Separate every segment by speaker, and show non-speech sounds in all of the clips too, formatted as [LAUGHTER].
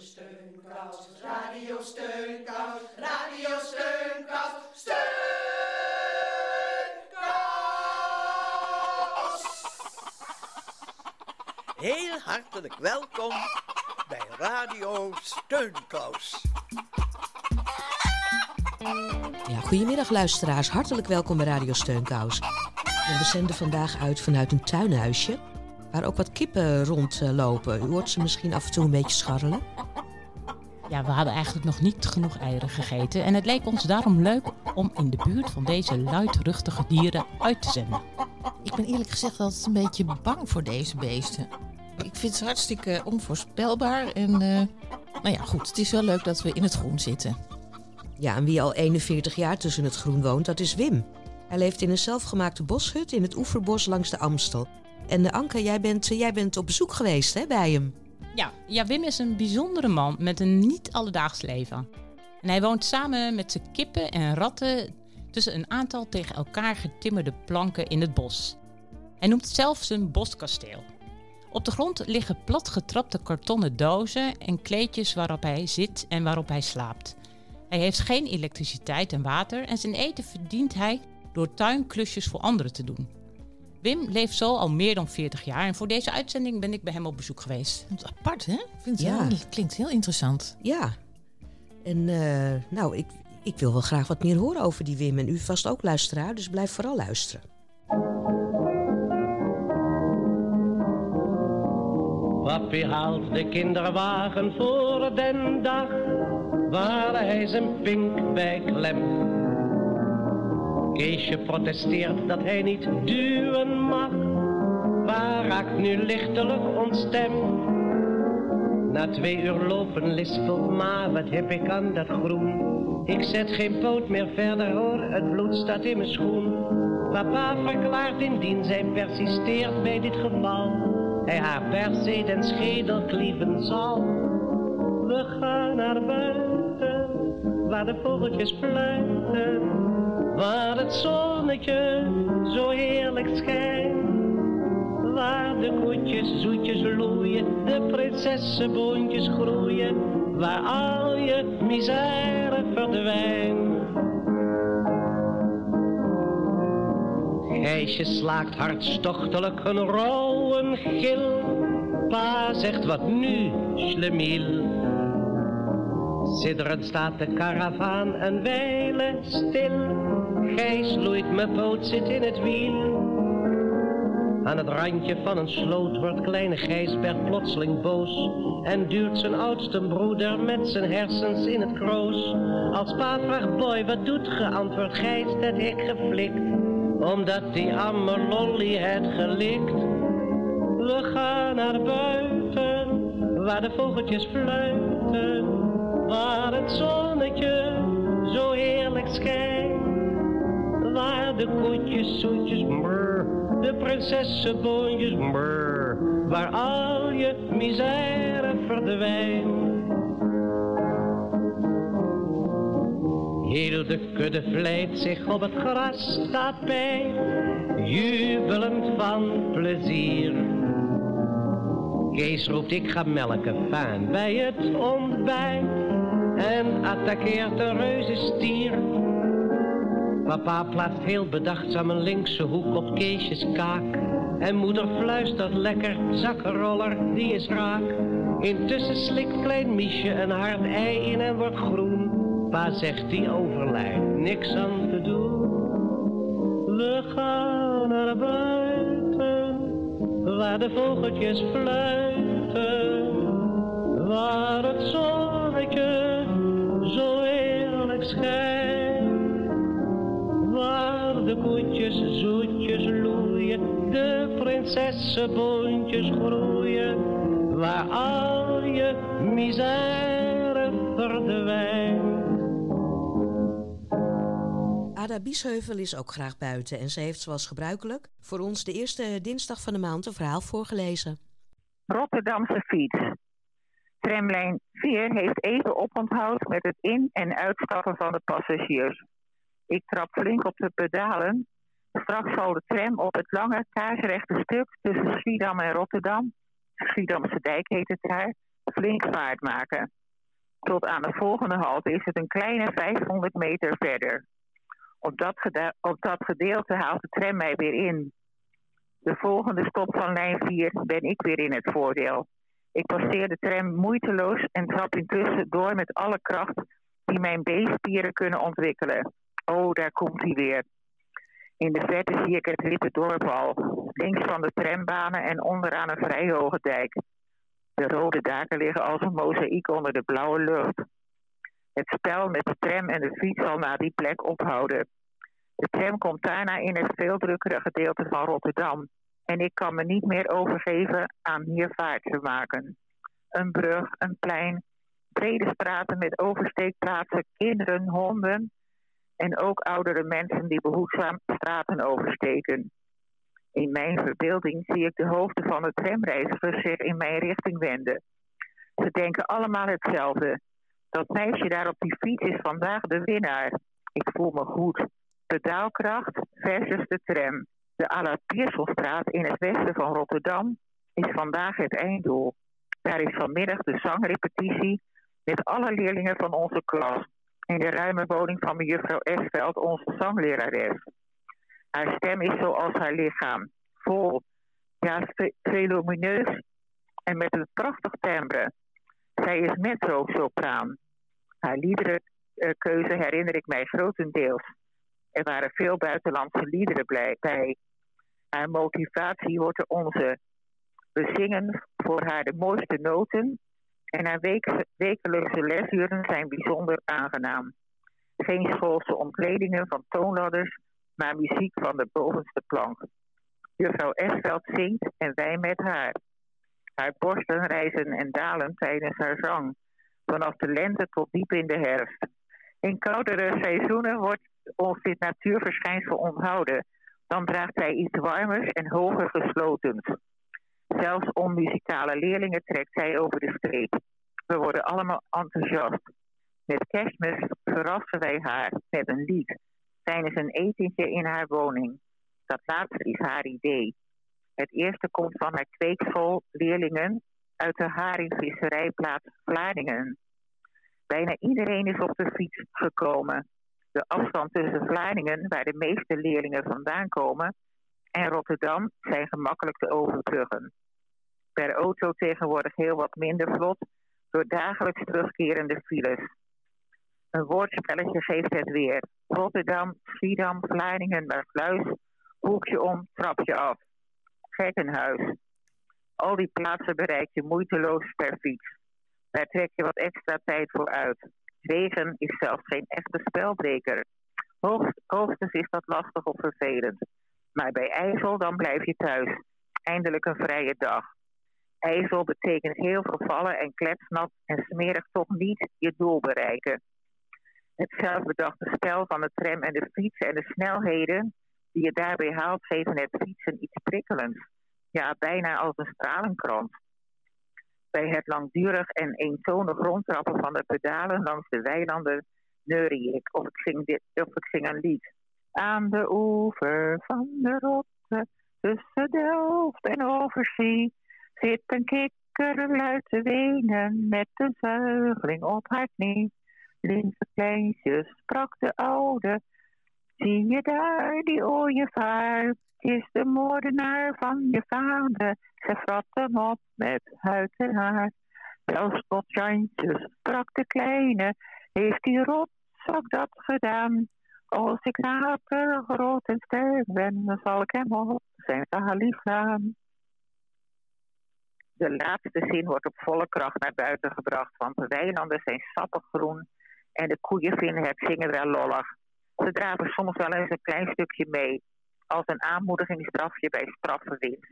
Speaker 1: Steunkous, Radio Steunkous, Radio Steunkous, Steunkous!
Speaker 2: Heel hartelijk welkom bij Radio Steunkous.
Speaker 3: Ja, goedemiddag luisteraars, hartelijk welkom bij Radio Steunkous. En we zenden vandaag uit vanuit een tuinhuisje waar ook wat kippen rondlopen. U hoort ze misschien af en toe een beetje scharrelen.
Speaker 4: Ja, we hadden eigenlijk nog niet genoeg eieren gegeten. En het leek ons daarom leuk om in de buurt van deze luidruchtige dieren uit te zenden.
Speaker 5: Ik ben eerlijk gezegd altijd een beetje bang voor deze beesten. Ik vind ze hartstikke onvoorspelbaar. En uh, nou ja, goed, het is wel leuk dat we in het groen zitten.
Speaker 3: Ja, en wie al 41 jaar tussen het groen woont, dat is Wim. Hij leeft in een zelfgemaakte boshut in het oeverbos langs de Amstel. En Anke, jij bent, jij bent op bezoek geweest hè, bij hem.
Speaker 4: Ja, Wim is een bijzondere man met een niet alledaags leven. En hij woont samen met zijn kippen en ratten tussen een aantal tegen elkaar getimmerde planken in het bos. Hij noemt zelf zijn boskasteel. Op de grond liggen platgetrapte kartonnen dozen en kleedjes waarop hij zit en waarop hij slaapt. Hij heeft geen elektriciteit en water en zijn eten verdient hij door tuinklusjes voor anderen te doen. Wim leeft zo al meer dan 40 jaar en voor deze uitzending ben ik bij hem op bezoek geweest.
Speaker 5: Apart, hè? Ik vind het
Speaker 3: Ja.
Speaker 5: klinkt heel interessant.
Speaker 3: Ja. En eh, nou, ik, ik wil wel graag wat meer horen over die Wim. En u vast ook luisteraar, dus blijf vooral luisteren.
Speaker 6: Papi haalt de kinderwagen voor den dag, waar hij zijn pink bij klemt. Keesje protesteert dat hij niet duwen mag, maar raakt nu lichtelijk ontstemd. Na twee uur lopen lispelt ma, wat heb ik aan dat groen? Ik zet geen poot meer verder hoor, het bloed staat in mijn schoen. Papa verklaart indien zij persisteert bij dit geval, hij haar per se den schedel klieven zal. We gaan naar buiten, waar de vogeltjes fluiten, waar het zonnetje zo heerlijk schijnt. Waar de koetjes zoetjes loeien, de prinsessenboontjes groeien, waar al je misère verdwijnt. Gijsje slaakt hartstochtelijk een rauwe gil. Pa zegt wat nu, slemiel. Sidderend staat de karavaan een wijle stil. Gijs loeit mijn poot, zit in het wiel. Aan het randje van een sloot wordt kleine Gijsbert plotseling boos. En duwt zijn oudste broeder met zijn hersens in het kroos. Als pa vraagt boy wat doet ge, antwoordt Gijs dat ik geflikt Omdat die amme lolly het gelikt. We gaan naar buiten, waar de vogeltjes fluiten. Waar het zonnetje zo heerlijk schijnt De koetjes zoetjes brr, de prinsessenboontjes brr, waar al je misère verdwijnt. Heel de kudde vlijt zich op het gras, staat bij, jubelend van plezier. Kees roept ik ga melken faan bij het ontbijt en attaqueert een reuzenstier. Papa plaatst heel bedachtzaam een linkse hoek op Keesjes kaak. En moeder fluistert lekker, zakkenroller, die is raak. Intussen slikt klein Miesje een hard ei in en wordt groen. Pa zegt die overlijdt, niks aan te doen. We gaan naar buiten, waar de vogeltjes fluiten. Waar het zonnetje zo heerlijk schijnt. De koetjes zoetjes loeien, de prinsessenboontjes groeien, waar al je misère verdwijnt.
Speaker 3: Ada Biesheuvel is ook graag buiten en ze heeft zoals gebruikelijk voor ons de eerste dinsdag van de maand een verhaal voorgelezen.
Speaker 7: Rotterdamse fiets. Tramlijn 4 heeft even oponthoud met het in- en uitstappen van de passagiers. Ik trap flink op de pedalen. Straks zal de tram op het lange kaarsrechte stuk tussen Schiedam en Rotterdam, Schiedamse dijk heet het daar, flink vaart maken. Tot aan de volgende halte is het een kleine 500 meter verder. Op dat, op dat gedeelte haalt de tram mij weer in. De volgende stop van lijn 4 ben ik weer in het voordeel. Ik passeer de tram moeiteloos en trap intussen door met alle kracht die mijn beenspieren kunnen ontwikkelen. Oh, daar komt hij weer. In de verte zie ik het witte dorp al. Links van de trambanen en onderaan een vrij hoge dijk. De rode daken liggen als een mozaïek onder de blauwe lucht. Het spel met de tram en de fiets zal na die plek ophouden. De tram komt daarna in het veel drukkere gedeelte van Rotterdam. En ik kan me niet meer overgeven aan hier vaart te maken. Een brug, een plein, brede met oversteekplaatsen, kinderen, honden en ook oudere mensen die behoedzaam straten oversteken. In mijn verbeelding zie ik de hoofden van de tramreizigers zich in mijn richting wenden. Ze denken allemaal hetzelfde. Dat meisje daar op die fiets is vandaag de winnaar. Ik voel me goed. Pedaalkracht versus de tram. De Allard Piersonstraat in het westen van Rotterdam is vandaag het einddoel. Daar is vanmiddag de zangrepetitie met alle leerlingen van onze klas. In de ruime woning van mevrouw Esveld, onze zanglerares. Haar stem is zoals haar lichaam. Vol, ja, volumineus en met een prachtig timbre. Zij is mezzo-sopraan. Haar liederenkeuze herinner ik mij grotendeels. Er waren veel buitenlandse liederen bij. Haar motivatie wordt onze. We zingen voor haar de mooiste noten en haar wekelijkse lesuren zijn bijzonder aangenaam. Geen schoolse omkledingen van toonladders, maar muziek van de bovenste plank. Juffrouw Esveld zingt en wij met haar. Haar borsten rijzen en dalen tijdens haar zang, vanaf de lente tot diep in de herfst. In koudere seizoenen wordt ons dit natuurverschijnsel onthouden. Dan draagt zij iets warmers en hoger geslotens. Zelfs onmuzikale leerlingen trekt zij over de streep. We worden allemaal enthousiast. Met kerstmis verrassen wij haar met een lied tijdens een etentje in haar woning. Dat laatste is haar idee. Het eerste komt van haar kweekschool leerlingen uit de haringvisserijplaats Vlaardingen. Bijna iedereen is op de fiets gekomen. De afstand tussen Vlaardingen, waar de meeste leerlingen vandaan komen, en Rotterdam zijn gemakkelijk te overbruggen. Per auto tegenwoordig heel wat minder vlot door dagelijks terugkerende files. Een woordspelletje geeft het weer. Rotterdam, Schiedam, Vlaardingen, Maasluis, hoekje om, trapje af. Gekkenhuis. Al die plaatsen bereik je moeiteloos per fiets. Daar trek je wat extra tijd voor uit. Regen is zelfs geen echte spelbreker. Hoogst, hoogstens is dat lastig of vervelend. Maar bij IJssel dan blijf je thuis. Eindelijk een vrije dag. IJssel betekent heel veel vallen en kletsnat en smerig toch niet je doel bereiken. Het zelfbedachte spel van de tram en de fiets en de snelheden die je daarbij haalt geven het fietsen iets prikkelends. Ja, bijna als een stralenkrans. Bij het langdurig en eentonig rondtrappen van de pedalen langs de weilanden neurie ik of ik zing, dit, of ik zing een lied. Aan de oever van de Rotte, tussen Delft en Overzee, zit een kikker luid te wenen met de zuigeling op haar knie. Lieve kleintjes, sprak de oude, zie je daar die ooievaar? Is de moordenaar van je vader, ze vrat hem op met huid en haar. Wel spotjantjes, sprak de kleine, heeft die rotzak dat gedaan? Als ik naper, groot en sterk ben, zal ik hem op zijn lief gaan. De laatste zin wordt op volle kracht naar buiten gebracht, want de weilanden zijn sappig groen en de koeien vinden het zingen wel lollig. Ze draven soms wel eens een klein stukje mee, als een aanmoedigingsdrafje bij straffe wind.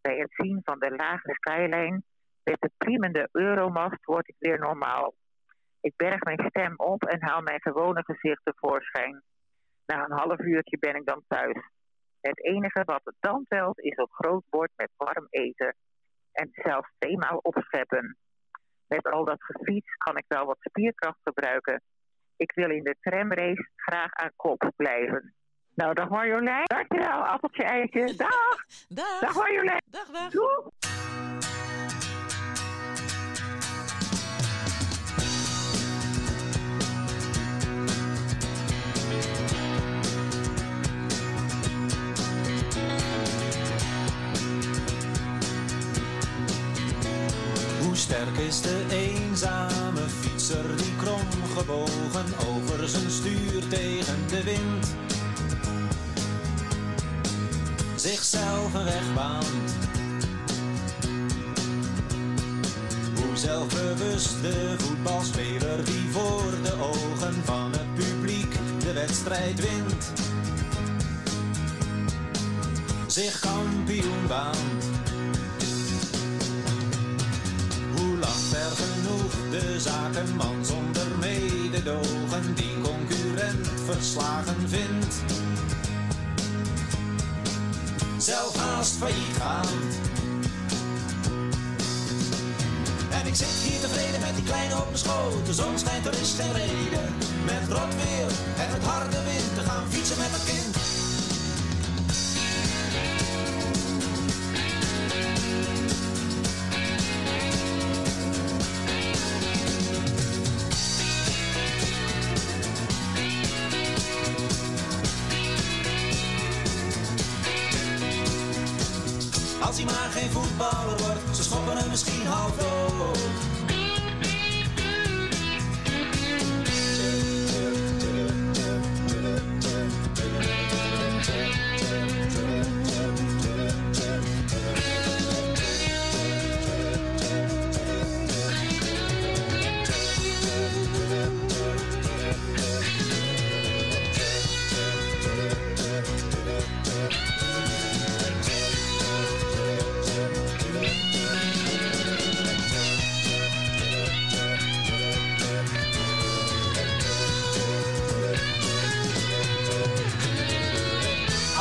Speaker 7: Bij het zien van de lage skyline met de priemende euromast word ik weer normaal. Ik berg mijn stem op en haal mijn gewone gezicht tevoorschijn. Na een half uurtje ben ik dan thuis. Het enige wat het dan telt is een groot bord met warm eten. En zelfs tweemaal opscheppen. Met al dat gefiets kan ik wel wat spierkracht gebruiken. Ik wil in de tramrace graag aan kop blijven. Nou, dag Marjolein. Dankjewel, appeltje eitje. Dag.
Speaker 5: Dag.
Speaker 7: Dag Marjolein.
Speaker 5: Dag, dag.
Speaker 7: Doei.
Speaker 8: Sterk is de eenzame fietser die krom gebogen over zijn stuur tegen de wind zichzelf een weg. Hoe zelfbewust de voetbalspeler die voor de ogen van het publiek de wedstrijd wint, zich kampioen baant. Zakenman zonder mededogen die concurrent verslagen vindt zelf haast failliet gaan. En ik zit hier tevreden met die kleine op mijn schoot. De zon schijnt, er is geen reden. Met rot weer en met harde wind te gaan fietsen met mijn kind.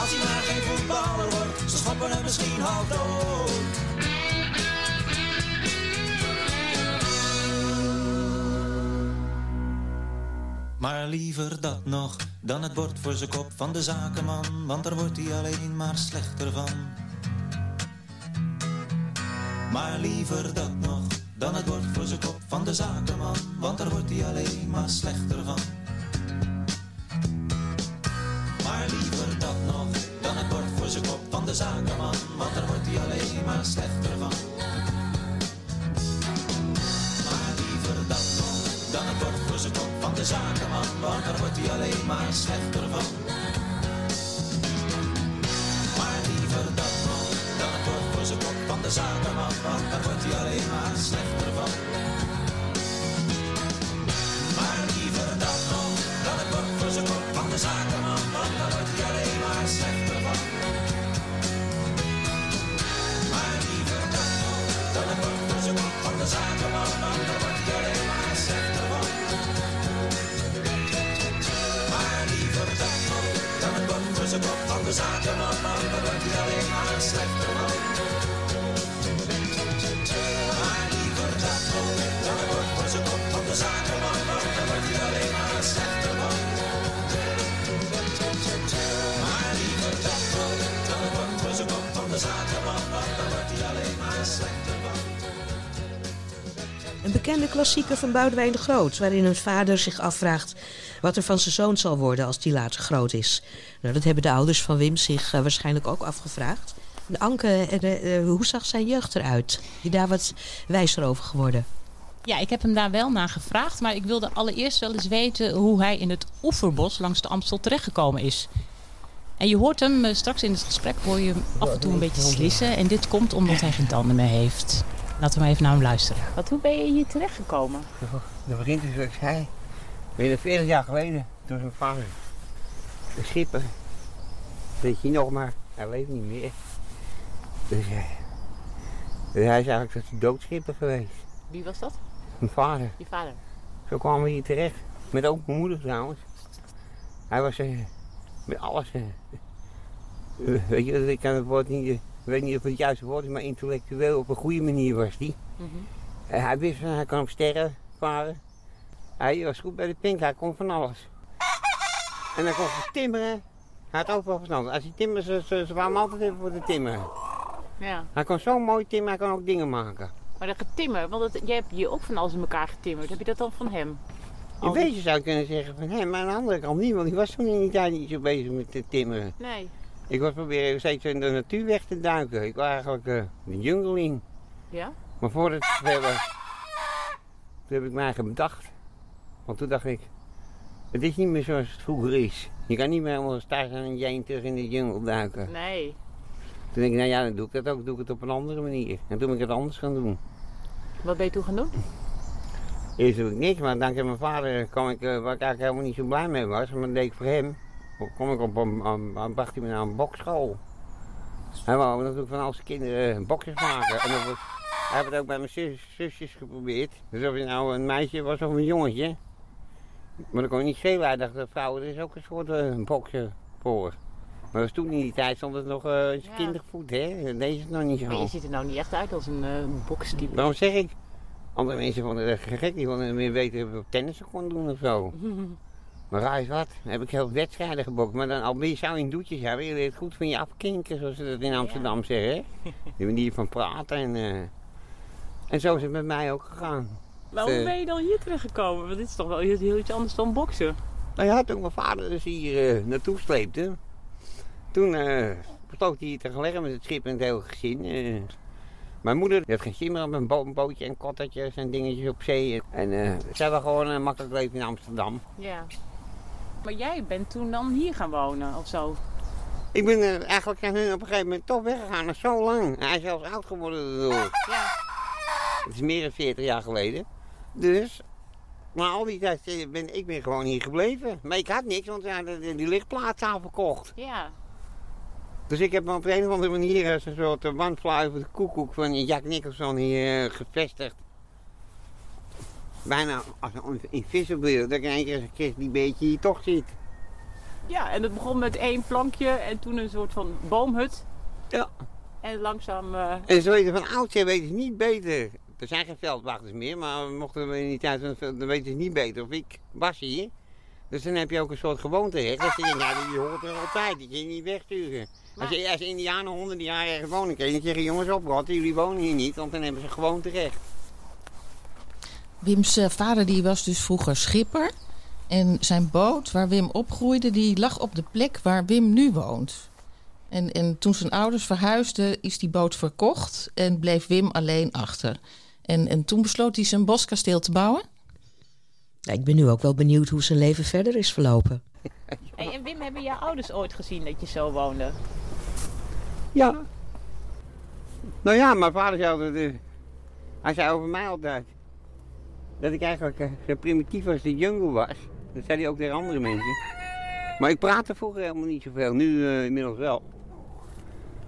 Speaker 8: Als hij maar geen voetballer wordt, ze schoppen hem misschien half dood. Maar liever dat nog dan het bord voor zijn kop van de zakenman, want daar wordt hij alleen maar slechter van. Maar liever dat nog dan het bord voor zijn kop van de zakenman, want daar wordt hij alleen maar slechter van. Hij
Speaker 3: Een bekende klassieker van Boudewijn de Groot, waarin een vader zich afvraagt wat er van zijn zoon zal worden als die later groot is. Nou, dat hebben de ouders van Wim zich eh, waarschijnlijk ook afgevraagd. Anke, eh, eh, hoe zag zijn jeugd eruit? Je daar wat wijzer over geworden?
Speaker 4: Ja, ik heb hem daar wel naar gevraagd. Maar ik wilde allereerst wel eens weten hoe hij in het oeverbos langs de Amstel terechtgekomen is. En je hoort hem eh, straks in het gesprek, hoor je hem af en toe een beetje slissen. En dit komt omdat hij geen tanden meer heeft. Laten we maar even naar hem luisteren. Wat, hoe ben je hier terechtgekomen?
Speaker 9: Dat begint dus ik zei. Weer 40 jaar geleden, toen zijn vader. De schipper. Weet je nog maar, hij leeft niet meer. Dus, eh, dus hij is eigenlijk de doodschipper geweest.
Speaker 4: Wie was dat?
Speaker 9: Mijn vader.
Speaker 4: Je vader.
Speaker 9: Zo kwamen we hier terecht. Met ook mijn moeder trouwens. Hij was eh, met alles. [LAUGHS] weet je, ik kan het woord niet, weet niet of het het juiste woord is, maar intellectueel op een goede manier was hij. Eh, hij wist van, hij kan op sterren varen. Hij was goed bij de pink, hij kon van alles. En hij kon timmeren. Hij had overal verstand. Als hij timmerde, ze, ze, ze kwamen altijd even voor de timmeren.
Speaker 4: Ja.
Speaker 9: Hij kon zo mooi timmeren, hij kon ook dingen maken.
Speaker 4: Maar dat getimmer, want het, jij hebt hier ook van alles in elkaar getimmerd. Heb je dat dan van hem?
Speaker 9: Een beetje zou je kunnen zeggen van hem, maar aan de andere kant niet, want ik was toen in die tijd niet zo bezig met te timmeren.
Speaker 4: Nee.
Speaker 9: Ik was proberen steeds in de natuur weg te duiken. Ik was eigenlijk eh, de jungle in.
Speaker 4: Ja?
Speaker 9: Maar voordat het was, toen heb ik mij bedacht. Want toen dacht ik, het is niet meer zoals het vroeger is. Je kan niet meer helemaal staan en jeen terug in de jungle duiken.
Speaker 4: Nee.
Speaker 9: Toen denk ik, nou ja, dan doe ik dat ook. doe ik het op een andere manier. En toen ben ik het anders gaan doen.
Speaker 4: Wat ben je toen gaan doen?
Speaker 9: Eerst doe ik niks, maar dankzij mijn vader kwam ik, eh, waar ik eigenlijk helemaal niet zo blij mee was. Maar dat deed ik voor hem. Kom ik op een, een- bracht hij me naar een bokschool. Hij wou natuurlijk van al zijn kinderen boksers maken. En dat was, hij heeft het ook bij mijn zus, zusjes geprobeerd. Dus of je nou een meisje was of een jongetje. Maar dat kon je niet schelen. Hij dacht, dat vrouwen, er is ook een soort eh, boksen voor. Maar dat was toen in die tijd stond het nog zijn
Speaker 4: Ja.
Speaker 9: kindervoet, hè. Deze is het nog niet zo.
Speaker 4: Maar je ziet er nou niet echt uit als een eh bokstype.
Speaker 9: Daarom zeg ik, andere mensen vonden het gek, die wilden meer weten of ik tennis kon doen of zo. [LAUGHS] Maar raar is wat, dan heb ik heel veel wedstrijden gebokt, maar dan al ben je zo in doetjes hebben, je leert het goed van je afkinken, zoals ze dat in Amsterdam zeggen. [LAUGHS] Je manier van praten en, eh, en zo is het met mij ook gegaan.
Speaker 4: Maar
Speaker 9: hoe Eh. ben
Speaker 4: je dan hier terechtgekomen? Want dit is toch wel heel iets anders dan boksen.
Speaker 9: Nou ja, toen mijn vader dus hier eh, naartoe sleepte, toen eh besloot hij hier te gaan leggen met het schip en het hele gezin. Mijn moeder had geen zin meer op een, bo- een bootje en kottertjes en dingetjes op zee. En zij was gewoon een makkelijk leven in Amsterdam.
Speaker 4: Ja. Maar jij bent toen dan hier gaan wonen of zo?
Speaker 9: Ik ben eh, eigenlijk op een gegeven moment toch weggegaan, na zo lang. Hij is zelfs oud geworden daardoor. [LAUGHS]
Speaker 4: Ja.
Speaker 9: Het is meer dan 40 jaar geleden. Dus, maar al die tijd eh, ben ik ben gewoon hier gebleven. Maar ik had niks, want ja, die, die lichtplaats aan verkocht.
Speaker 4: Ja.
Speaker 9: Dus ik heb op een of andere manier als een soort uh, wandvlaai over de koekoek van Jack Nicholson hier eh, gevestigd. Bijna als een invisible, dat ik in één keer een kist die beetje hier toch zit.
Speaker 4: Ja, en het begon met één plankje en toen een soort van boomhut.
Speaker 9: Ja.
Speaker 4: En langzaam... eh,
Speaker 9: En ze weten van oudsher weten ze niet beter. Er zijn geen veldwachters meer, maar we mochten we in die tijd, dan dan weten ze niet beter. Of ik was hier. Dus dan heb je ook een soort gewoonterecht. Dat je nou, die hoort er altijd, die kun je niet wegsturen. Als, je, als indianen honderden jaar ergens wonen, kun je zeggen, jongens opwatten, jullie wonen hier niet, want dan hebben ze gewoonterecht.
Speaker 5: Wim's eh, vader die was dus vroeger schipper. En zijn boot waar Wim opgroeide, die lag op de plek waar Wim nu woont. En, en toen zijn ouders verhuisden, is die boot verkocht en bleef Wim alleen achter. En, en toen besloot hij zijn boskasteel te bouwen.
Speaker 3: Ja, ik ben nu ook wel benieuwd hoe zijn leven verder is verlopen.
Speaker 4: Hey, en Wim, hebben jouw ouders ooit gezien dat je zo woonde?
Speaker 9: Ja. Nou ja, mijn vader zei altijd, eh, hij zei over mij altijd, dat ik eigenlijk eh, zo primitief als de jungle was. Dat zei hij ook tegen andere mensen. Maar ik praatte vroeger helemaal niet zoveel, nu eh, inmiddels wel.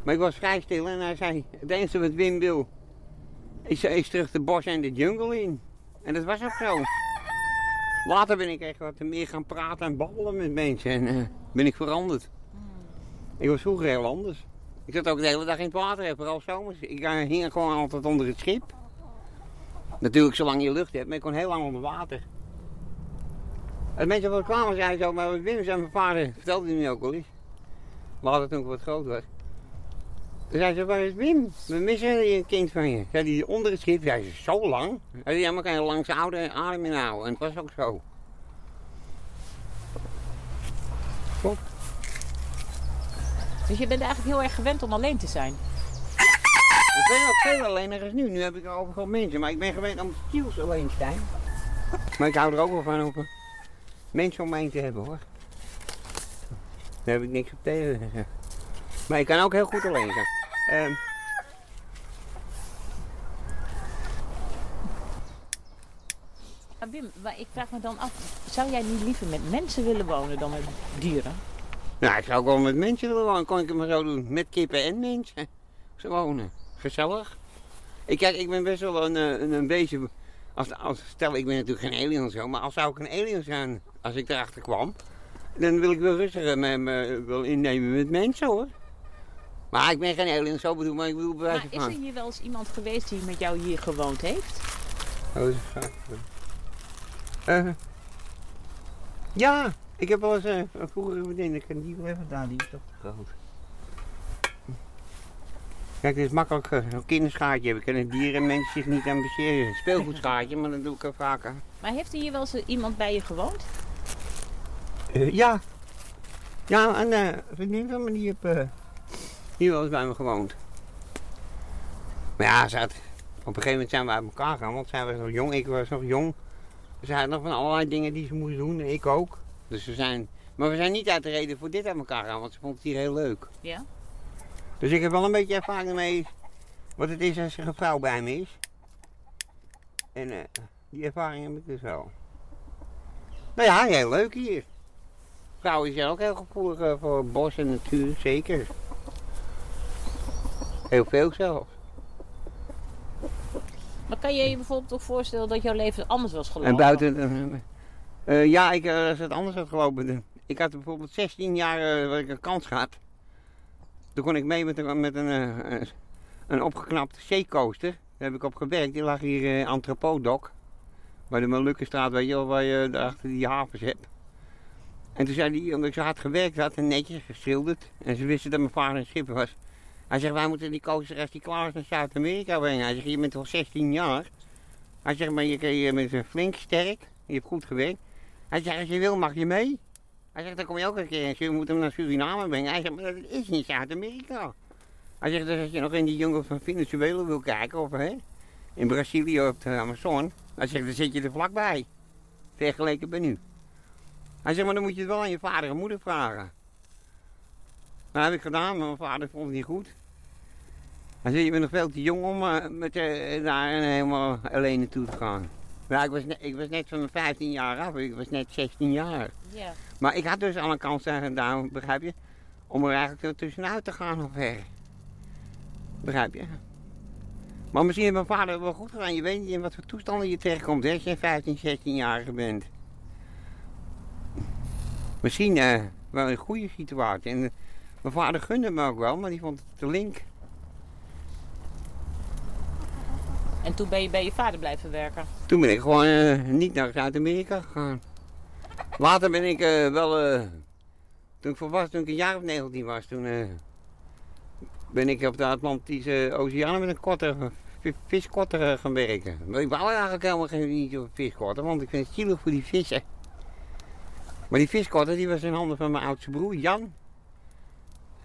Speaker 9: Maar ik was vrij stil en hij zei, het enige wat Wim wil, is, is terug de bos en de jungle in. En dat was ook zo. Later ben ik echt wat meer gaan praten en babbelen met mensen en eh, ben ik veranderd. Ik was vroeger heel anders. Ik zat ook de hele dag in het water, vooral zomers. Ik eh, hing gewoon altijd onder het schip. Natuurlijk zolang je lucht hebt, maar ik kon heel lang onder water. En mensen wat kwamen zeiden zo, maar Wim zei mijn vader, vertelde hij me ook al eens. Later toen ik wat groot was. Zei ze, waar is Wim? We missen een kind van je. Zei hij, onder het schip, zei ze, zo lang? Hij zei, ja, maar kan je langs oude adem inhouden. En het was ook zo. Klopt.
Speaker 4: Dus je bent eigenlijk heel erg gewend om alleen te zijn.
Speaker 9: Ik ben ook veel alleener als nu. Nu heb ik overal mensen, maar ik ben gewend om stiels alleen te zijn. Maar ik hou er ook wel van om mensen om heen te hebben hoor. Daar heb ik niks op tegen. Maar ik kan ook heel goed alleen. Ehm,
Speaker 4: Maar Wim, maar ik vraag me dan af, zou jij niet liever met mensen willen wonen dan met dieren?
Speaker 9: nou, ik zou ook wel met mensen willen wonen. Kon ik het maar zo doen. Met kippen en mensen. Zo wonen. Gezellig. Ik, kijk, ik ben best wel een, eh, een, een beetje... Als, als, stel, ik ben natuurlijk geen alien of zo. Maar als zou ik een alien zijn, als ik erachter kwam... Dan wil ik wel rustiger me, me wel innemen met mensen hoor. Maar ik ben geen alien, zo bedoel, maar ik bedoel bij
Speaker 4: Maar is er hier wel eens iemand geweest die met jou hier gewoond heeft?
Speaker 9: Oh, dat is gaaf. Eh, ja, ik heb wel eens eh, een vroegere vriendin, ik die wel even daar, die is toch te groot. Kijk, dit is makkelijk, eh, een kinderschaatje heb ik en dieren mensen zich niet aan besteden. Een speelgoedschaatje, maar dat doe ik ook vaker.
Speaker 4: Maar heeft er hier wel eens iemand bij je gewoond?
Speaker 9: Ja. Ja, en een vriendin van me die eh, hier wel eens bij me gewoond. Maar ja, ze had Op een gegeven moment zijn we uit elkaar gegaan, want zij was nog jong, ik was nog jong. Ze hadden nog van allerlei dingen die ze moesten doen, en ik ook. Dus we zijn, maar we zijn niet uit de reden voor dit uit elkaar gegaan, want ze vond het hier heel leuk.
Speaker 10: Ja?
Speaker 9: Dus ik heb wel een beetje ervaring mee wat het is als er een vrouw bij me is. En eh, die ervaring heb ik dus wel. Nou ja, heel leuk hier. Vrouwen zijn ook heel gevoelig eh, voor bos en natuur, zeker. Heel veel zelfs.
Speaker 10: Maar kan je je bijvoorbeeld ook voorstellen dat jouw leven anders was gelopen?
Speaker 9: En buiten, eh, eh, ja, ik, eh, als het anders had gelopen. Ik had bijvoorbeeld 16 jaar wat ik een kans gehad. Toen kon ik mee met een, met een, een- opgeknapte zeecoaster. Daar heb ik op gewerkt. Die lag hier in Antropodok. Bij de Molukkenstraat, weet je wel, waar je daarachter die havens hebt. En toen zei hij, omdat ik zo hard gewerkt had en netjes geschilderd. En ze wisten dat mijn vader een schipper was. Hij zegt, wij moeten die coaster die klaar naar Zuid-Amerika brengen. Hij zegt, je bent al 16 jaar. Hij zegt, maar je, je bent flink sterk. Je hebt goed gewerkt. Hij zegt, als je wil mag je mee. Hij zegt, dan kom je ook een keer. Je moet hem naar Suriname brengen. Hij zegt, maar dat is niet Zuid-Amerika. Hij zegt, dus als je nog in die jungle van Venezuela wil kijken, of hè, in Brazilië op de Amazon. Hij zegt, dan zit je er vlakbij. Vergeleken bij nu. Hij zegt, maar dan moet je het wel aan je vader en moeder vragen. Dat heb ik gedaan, maar mijn vader vond het niet goed. Hij zei, je bent nog veel te jong om eh, met, eh, daar helemaal alleen naartoe te gaan. Ja, ik was, net, ik was net van mijn 15 jaar af, ik was net 16 jaar.
Speaker 10: Ja.
Speaker 9: Maar ik had dus al een kans gedaan, begrijp je? Om er eigenlijk tussenuit te gaan of ver. Begrijp je? Maar misschien heeft mijn vader wel goed gedaan. Je weet niet in wat voor toestanden je terechtkomt hè, als je 15, 16-jarige bent. Misschien eh, wel een goede situatie. En, mijn vader gunde me ook wel, maar die vond het te link.
Speaker 10: En toen ben je bij je vader blijven werken.
Speaker 9: Toen ben ik gewoon eh, niet naar Zuid-Amerika gegaan. Later ben ik eh, wel, eh, toen ik volwassen, toen ik een jaar of 19 was, toen ben ik op de Atlantische Oceaan met een kotter, vi- viskotter gaan werken. Maar ik wou eigenlijk helemaal geen niet op viskotter, want ik vind het zielig voor die vissen. Maar die viskotter die was in handen van mijn oudste broer, Jan.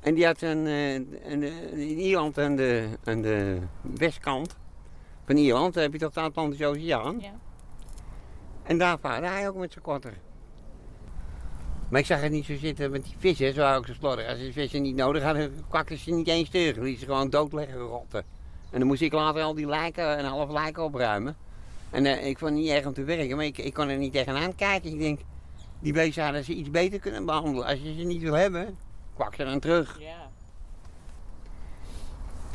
Speaker 9: En die had een, eh, een, eh, in Ierland aan de, aan de westkant van Ierland heb je toch de Atlantische Oceaan.
Speaker 10: Ja.
Speaker 9: En daar vaarde hij ook met zijn kotter. Maar ik zag het niet zo zitten met die vissen, zo ook zo slordig. Als die vissen niet nodig hadden, kwakten ze niet eens terug. Lieten ze gewoon dood liggen rotten. En dan moest ik later al die lijken, een half lijken opruimen. En eh, ik vond het niet erg om te werken, maar ik, ik kon er niet tegenaan kijken. Ik denk, die beesten hadden ze iets beter kunnen behandelen. Als je ze niet wil hebben, kwak ze dan terug.
Speaker 10: ja.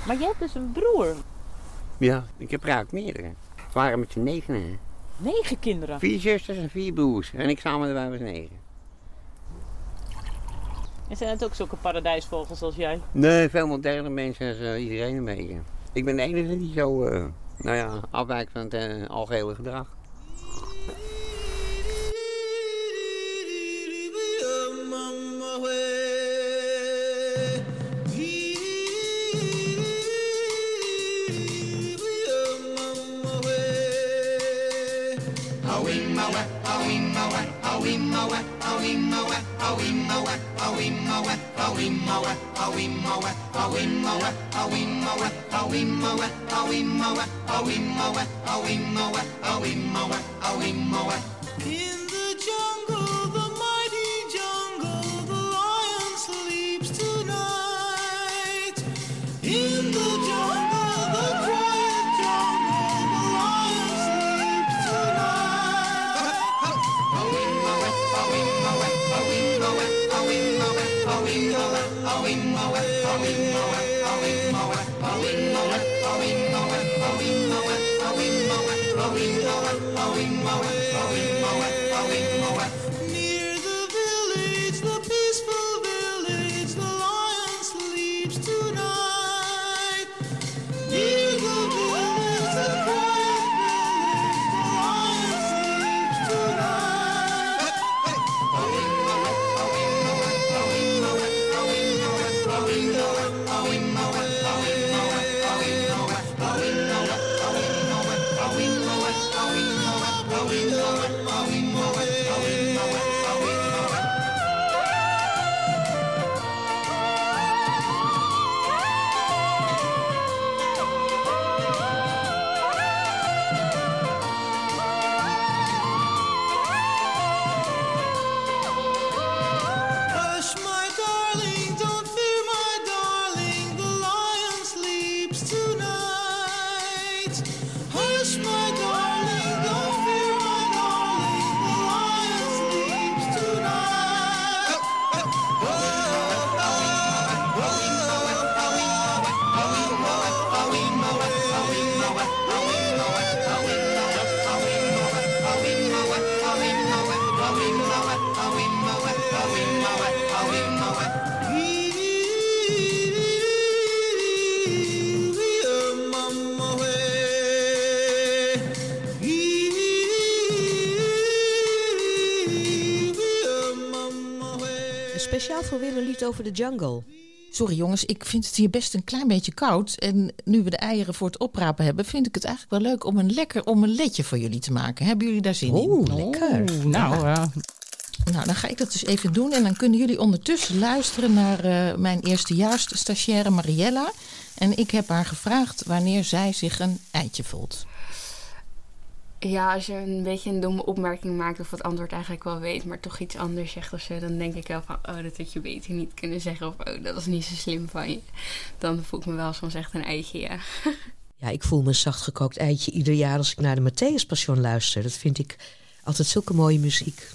Speaker 10: Maar je hebt dus een broer.
Speaker 9: Ja, ik heb er eigenlijk meerdere. We waren met z'n negenen. hè.
Speaker 10: Negen kinderen.
Speaker 9: Vier zusters en vier broers. En ik samen erbij was negen.
Speaker 10: En zijn het ook zulke paradijsvogels als jij?
Speaker 9: Nee, veel moderne mensen als eh, iedereen een beetje. Ik ben de enige die zo, eh, nou ja, afwijkt van het eh, algehele gedrag.
Speaker 11: In the jungle,
Speaker 3: Hallelujah. Voor Wim een lied over de jungle.
Speaker 5: Sorry jongens, ik vind het hier best een klein beetje koud. En nu we de eieren voor het oprapen hebben, vind ik het eigenlijk wel leuk om een lekker omeletje voor jullie te maken. Hebben jullie daar zin in?
Speaker 3: Oeh, lekker.
Speaker 4: Nou, eh,
Speaker 5: Nou, dan ga ik dat dus even doen. En dan kunnen jullie ondertussen luisteren naar eh, mijn eerstejaars stagiaire Mariella. En ik heb haar gevraagd wanneer zij zich een eitje voelt.
Speaker 12: Ja, als je een beetje een domme opmerking maakt of het antwoord eigenlijk wel weet, maar toch iets anders zegt of zo, dan denk ik wel van, oh, dat had je beter niet kunnen zeggen of oh, dat was niet zo slim van je. Dan voel ik me wel soms echt een eitje, ja. [LAUGHS]
Speaker 3: Ja, ik voel me een zachtgekookt eitje ieder jaar als ik naar de Matthäus Passion luister. Dat vind ik altijd zulke mooie muziek.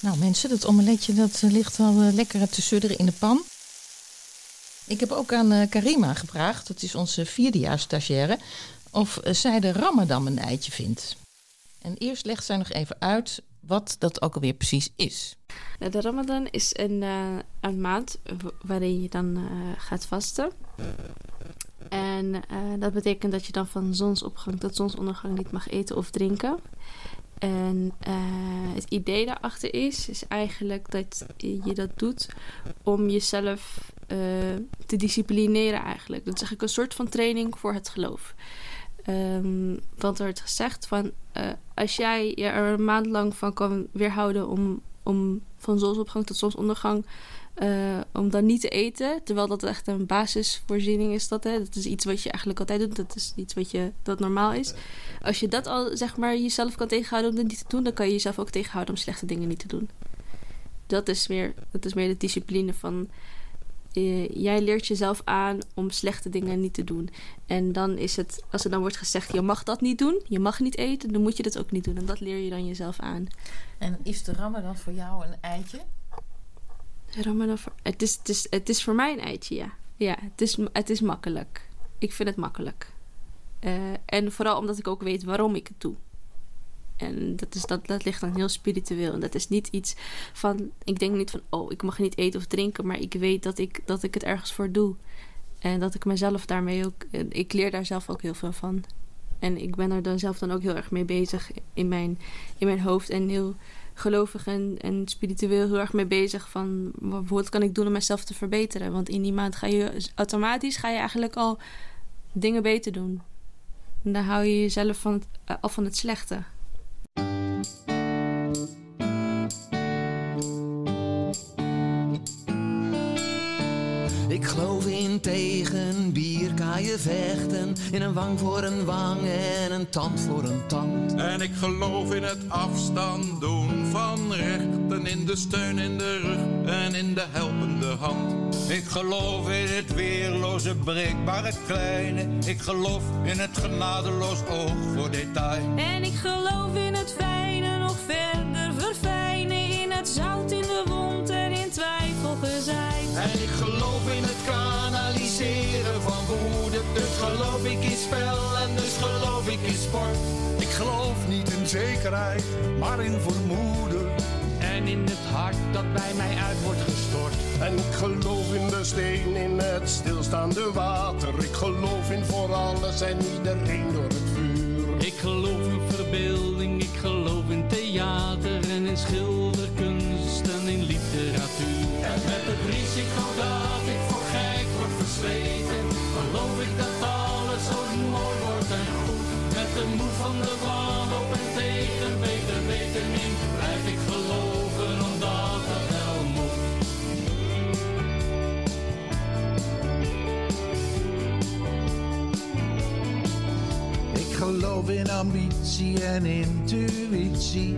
Speaker 5: Nou mensen, dat omeletje dat eh, ligt al eh, lekker te sudderen in de pan. Ik heb ook aan eh, Karima gevraagd, dat is onze vierdejaars stagiaire, of eh, zij de Ramadan een eitje vindt. En eerst legt zij nog even uit wat dat ook alweer precies is.
Speaker 12: Nou, de Ramadan is een, eh, een maand waarin je dan eh, gaat vasten. En dat betekent dat je dan van zonsopgang tot zonsondergang niet mag eten of drinken. En het idee daarachter is, is eigenlijk dat je dat doet om jezelf te disciplineren eigenlijk. Dat is eigenlijk een soort van training voor het geloof. Ehm, want er wordt gezegd van eh, als jij je er een maand lang van kan weerhouden om, om van zonsopgang tot zonsondergang eh, om dan niet te eten, terwijl dat echt een basisvoorziening is dat hè. Dat is iets wat je eigenlijk altijd doet. Dat is iets wat je dat normaal is. Als je dat al zeg maar jezelf kan tegenhouden om dat niet te doen, dan kan je jezelf ook tegenhouden om slechte dingen niet te doen. Dat is meer, dat is meer de discipline van eh, jij leert jezelf aan om slechte dingen niet te doen. En dan is het, als er dan wordt gezegd, je mag dat niet doen, je mag niet eten, dan moet je dat ook niet doen. En dat leer je dan jezelf aan.
Speaker 5: En is de Ramadan voor jou een eitje?
Speaker 12: Ramadan voor- het, is, het, is, het is voor mij een eitje, ja. Ja, het is, het is makkelijk. Ik vind het makkelijk. Eh, en vooral omdat ik ook weet waarom ik het doe. En dat, is, dat, dat ligt dan heel spiritueel. En dat is niet iets van... Ik denk niet van, oh, ik mag niet eten of drinken. Maar ik weet dat ik, dat ik het ergens voor doe. En dat ik mezelf daarmee ook... Ik leer daar zelf ook heel veel van. En ik ben er dan zelf dan ook heel erg mee bezig in mijn, in mijn hoofd. En heel gelovig en, spiritueel heel erg mee bezig van wa- wat kan ik doen om mezelf te verbeteren. Want in die maand ga je automatisch ga je eigenlijk al dingen beter doen. En dan hou je jezelf van eh, af van het slechte.
Speaker 13: Ik geloof in tegen bier kan je vechten. In een wang voor een wang en een tand voor een tand.
Speaker 14: En ik geloof in het afstand doen van rechten, in de steun in de rug en in de helpende hand.
Speaker 15: Ik geloof in het weerloze, breekbare kleine. Ik geloof in het genadeloos oog voor detail.
Speaker 16: En ik geloof in het fijne nog verder verfijnen. In het zout in de wond En
Speaker 13: ik geloof in het kanaliseren van woede. Dus geloof ik in spel en dus geloof ik in sport.
Speaker 17: Ik geloof niet in zekerheid, maar in vermoeden.
Speaker 18: En in het hart dat bij mij uit wordt gestort.
Speaker 17: En ik geloof in de steen, in het stilstaande water. Ik geloof in voor alles en iedereen door het vuur.
Speaker 18: Ik geloof in
Speaker 19: ambitie en intuïtie.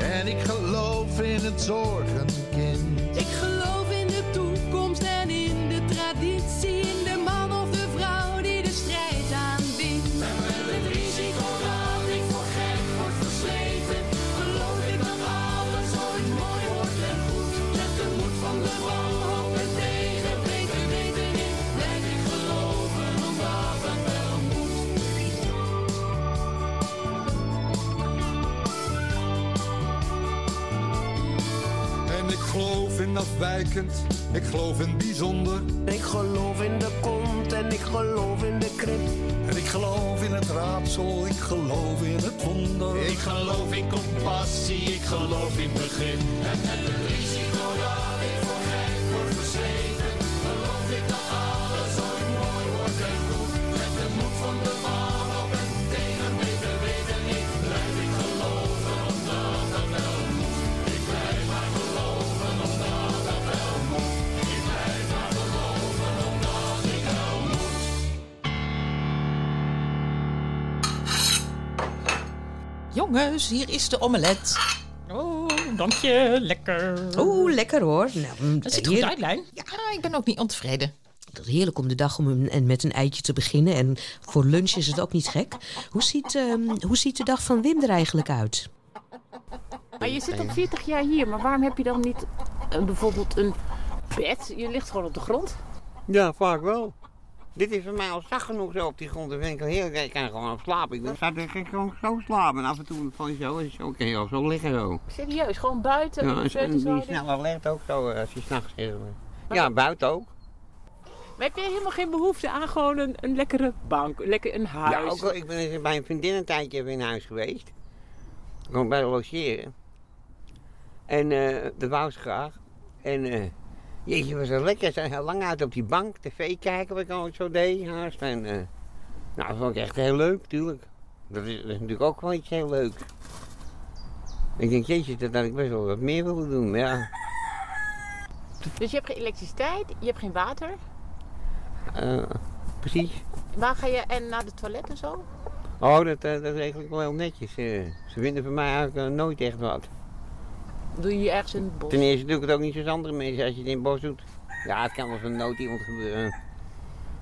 Speaker 19: En ik geloof in het zorgenkind.
Speaker 16: Ik geloof
Speaker 14: afwijkend, ik geloof in bijzonder.
Speaker 13: Ik geloof in de kont en ik geloof in de krip.
Speaker 17: En ik geloof in het raadsel, ik geloof in het wonder.
Speaker 13: Ik geloof in compassie, ik geloof in begrip. En
Speaker 5: Jongens, hier is de omelet.
Speaker 4: Oh, dank je. Lekker.
Speaker 3: Oeh, lekker hoor. Nou,
Speaker 4: Dat ziet er goed uit, Lijn.
Speaker 5: Ja, ik ben ook niet ontevreden.
Speaker 3: Het is heerlijk om de dag om een, en met een eitje te beginnen. En voor lunch is het ook niet gek. Hoe ziet, ehm, hoe ziet de dag van Wim er eigenlijk uit?
Speaker 10: Maar je zit al 40 jaar hier, maar waarom heb je dan niet eh, bijvoorbeeld een bed? Je ligt gewoon op de grond.
Speaker 9: Ja, vaak wel. Dit is voor mij al zacht genoeg zo op die grond. Dan vind ik al heel Ik kan gewoon op slapen. Ik sta er gewoon zo slapen. En af en toe van zo is ook heel zo liggen zo.
Speaker 10: Serieus, gewoon buiten.
Speaker 9: Ja, en die
Speaker 10: houden.
Speaker 9: snel alert ook zo eh, als je s'nachts is. Ja, buiten ook.
Speaker 10: Maar heb je helemaal geen behoefte aan gewoon een, een lekkere bank, een lekker een huis?
Speaker 9: Ja, ook wel. Ik ben eens bij een vriendin een tijdje even in huis geweest. Gewoon bij de logeren. En eh dat wou ze graag. En eh jeetje, was het lekker. Ze heel lang uit op die bank, tv kijken, wat ik altijd zo deed. Haast. En eh, nou, dat vond ik echt heel leuk, natuurlijk. Dat is, dat is natuurlijk ook wel iets heel leuk. Ik denk, jeetje, dat had ik best wel wat meer willen doen. Maar ja,
Speaker 10: Dus je hebt geen elektriciteit, je hebt geen water.
Speaker 9: eh, precies.
Speaker 10: Waar ga je en naar de toilet en zo?
Speaker 9: Oh, dat, eh, dat is eigenlijk wel heel netjes. ze vinden van mij eigenlijk nooit echt wat.
Speaker 10: Doe je ergens in het bos?
Speaker 9: Ten eerste doe ik het ook niet zoals andere mensen als je het in het bos doet. Ja, het kan wel van nood iemand gebeuren.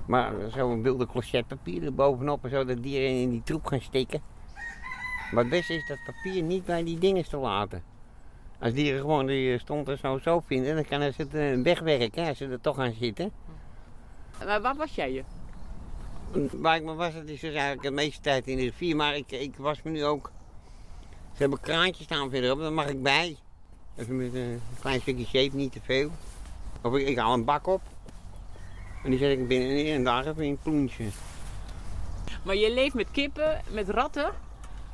Speaker 9: Maar zo'n wilde clochetpapier er bovenop en zo, dat dieren in die troep gaan stikken. Maar het beste is dat papier niet bij die dingen te laten. Als dieren gewoon die stond er zo zo vinden, dan kunnen ze het eh, wegwerken als ze er toch aan zitten.
Speaker 10: Maar waar was jij je?
Speaker 9: Waar ik me was, dat is dus eigenlijk de meeste tijd in de rivier. Maar ik, ik was me nu ook... Ze hebben kraantjes staan verderop, daar mag ik bij. Even met een klein stukje shape, niet te veel. Of ik, ik haal een bak op. En die zet ik binnenin en daar even in een ploentje.
Speaker 10: Maar je leeft met kippen, met ratten.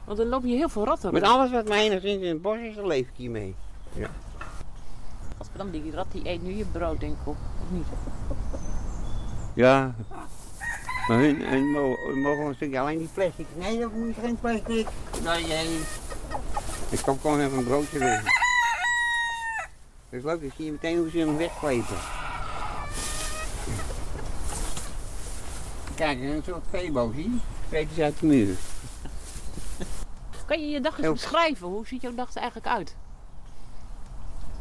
Speaker 10: Want dan loop je heel veel ratten
Speaker 9: Met alles wat mij enigszins in het bos is, daar leef ik hier mee. Ja.
Speaker 10: Gadverdamme, die rat die eet nu je brood, denk ik op. Of niet?
Speaker 9: Ja. Maar hun, hun mogen, mogen een stukje alleen die plastic. Nee, dat moet geen plastic. Nee, nee. Ik kom gewoon even een broodje weg. Dat is leuk, dan zie je meteen hoe ze hem wegklepen. Kijk, een soort veebo, zie je? Uit de muur.
Speaker 10: Kan je je dag eens beschrijven? Hoe ziet jouw dag er eigenlijk uit?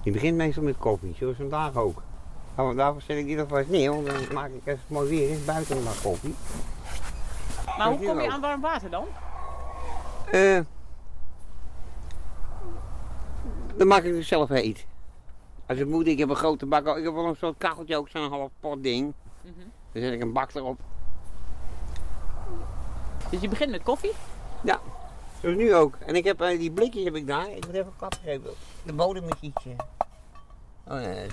Speaker 9: Die begint meestal met koffie, zoals vandaag ook. Nou, daarvoor zet ik die alvast neer, want dan maak ik als het mooi weer is buiten bak koffie.
Speaker 10: Maar hoe
Speaker 9: je
Speaker 10: kom je aan warm water dan?
Speaker 9: Eh dan maak ik het zelf heet. Als het moet, ik heb een grote bak. Ik heb wel een soort kacheltje, ook zo'n half pot ding. Dan zet ik een bak erop.
Speaker 10: Dus je begint met koffie?
Speaker 9: Ja, zoals nu ook. En ik heb eh, die blikjes heb ik daar. Ik moet even een klap geven. De bodem is iets. eh. Oh nee.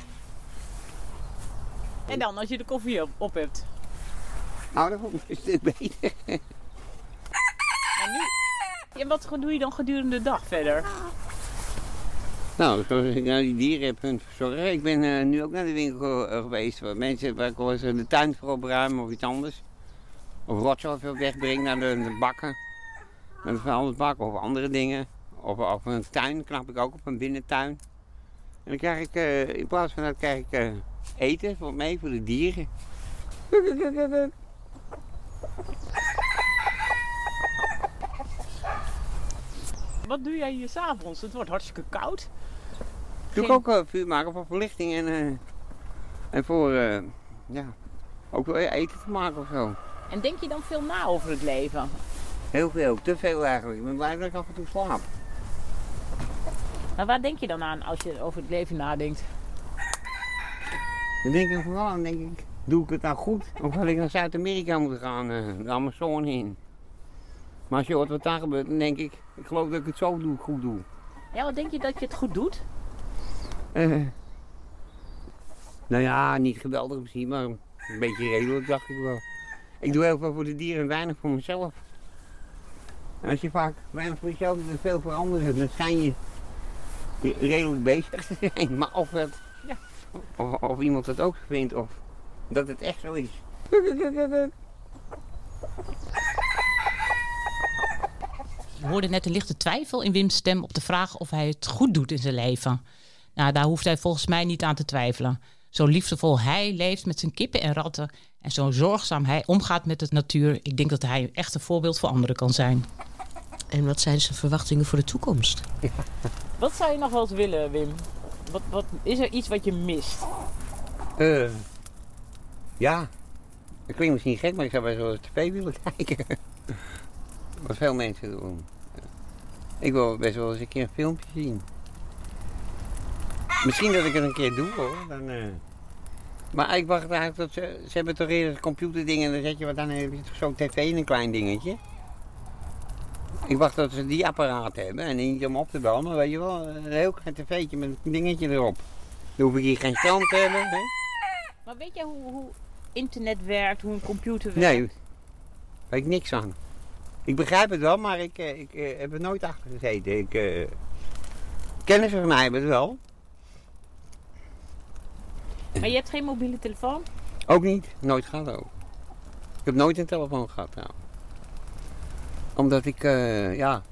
Speaker 10: En dan, als je de koffie op, op hebt.
Speaker 9: Nou, dat ik een stuk beter.
Speaker 10: En nu... Ja, wat doe je dan gedurende de dag verder?
Speaker 9: Nou, ik die dieren heb hun verzorgen. Ik ben eh, nu ook naar de winkel eh, geweest. Waar mensen waar ik de tuin voor opruimen of iets anders. Of rotzooi veel wegbreng naar de, bakken. Naar de vuilnisbak of andere dingen. Of, of een tuin knap ik ook op een binnentuin. En dan krijg ik, eh, in plaats van dat krijg ik eten voor mee voor de dieren.
Speaker 10: Wat doe jij hier s'avonds? Het wordt hartstikke koud.
Speaker 9: Doe ik ook eh, vuur maken voor verlichting en, eh, en voor eh, ja, ook wel eten te maken of zo.
Speaker 10: En denk je dan veel na over het leven?
Speaker 9: Heel veel, te veel eigenlijk. Ik ben blij dat ik af en toe slaap.
Speaker 10: Maar waar denk je dan aan als je over het leven nadenkt?
Speaker 9: Dan denk ik vooral aan, denk ik, doe ik het nou goed? Of had ik naar Zuid-Amerika moeten gaan, de Amazone in? Maar als je hoort wat daar gebeurt, dan denk ik, ik geloof dat ik het zo doe, goed doe.
Speaker 10: Ja, wat denk je dat je het goed doet?
Speaker 9: Eh, nou ja, niet geweldig misschien, maar een beetje redelijk dacht ik wel. Ik doe heel veel voor de dieren en weinig voor mezelf. En als je vaak weinig voor jezelf doet en veel voor anderen, dan schijn je redelijk bezig te zijn. Maar of het of, of iemand het ook vindt of dat het echt zo is.
Speaker 4: Je hoorde net een lichte twijfel in Wim's stem op de vraag of hij het goed doet in zijn leven. Nou, daar hoeft hij volgens mij niet aan te twijfelen. Zo liefdevol hij leeft met zijn kippen en ratten en zo zorgzaam hij omgaat met de natuur, ik denk dat hij echt een voorbeeld voor anderen kan zijn.
Speaker 3: En wat zijn zijn verwachtingen voor de toekomst? [LAUGHS]
Speaker 10: Wat zou je nog wel eens willen, Wim? Wat, wat, is er iets wat je mist?
Speaker 9: Eh, ja, dat klinkt misschien gek, maar ik zou bij zo'n tv willen [LAUGHS] kijken. Wat veel mensen doen. Ik wil best wel eens een keer een filmpje zien. Misschien dat ik het een keer doe hoor. Dan, eh. Maar ik wacht eigenlijk tot ze, ze hebben toch eerder computerdingen en dan zet je wat dan heb je toch zo'n tv in een klein dingetje. Ik wacht tot ze die apparaat hebben en niet om op te bellen, maar weet je wel, een heel klein tv'tje met een dingetje erop. Dan hoef ik hier geen stand te hebben. Hè?
Speaker 10: Maar weet jij hoe, hoe internet werkt, hoe een computer werkt?
Speaker 9: Nee, weet ik niks aan. Ik begrijp het wel, maar ik, eh, ik eh, heb er nooit achter gezeten. Ik, eh, kennissen van mij hebben het wel.
Speaker 10: Maar je hebt geen mobiele telefoon?
Speaker 9: Ook niet, nooit gehad ook. Ik heb nooit een telefoon gehad nou. Omdat ik, eh, ja,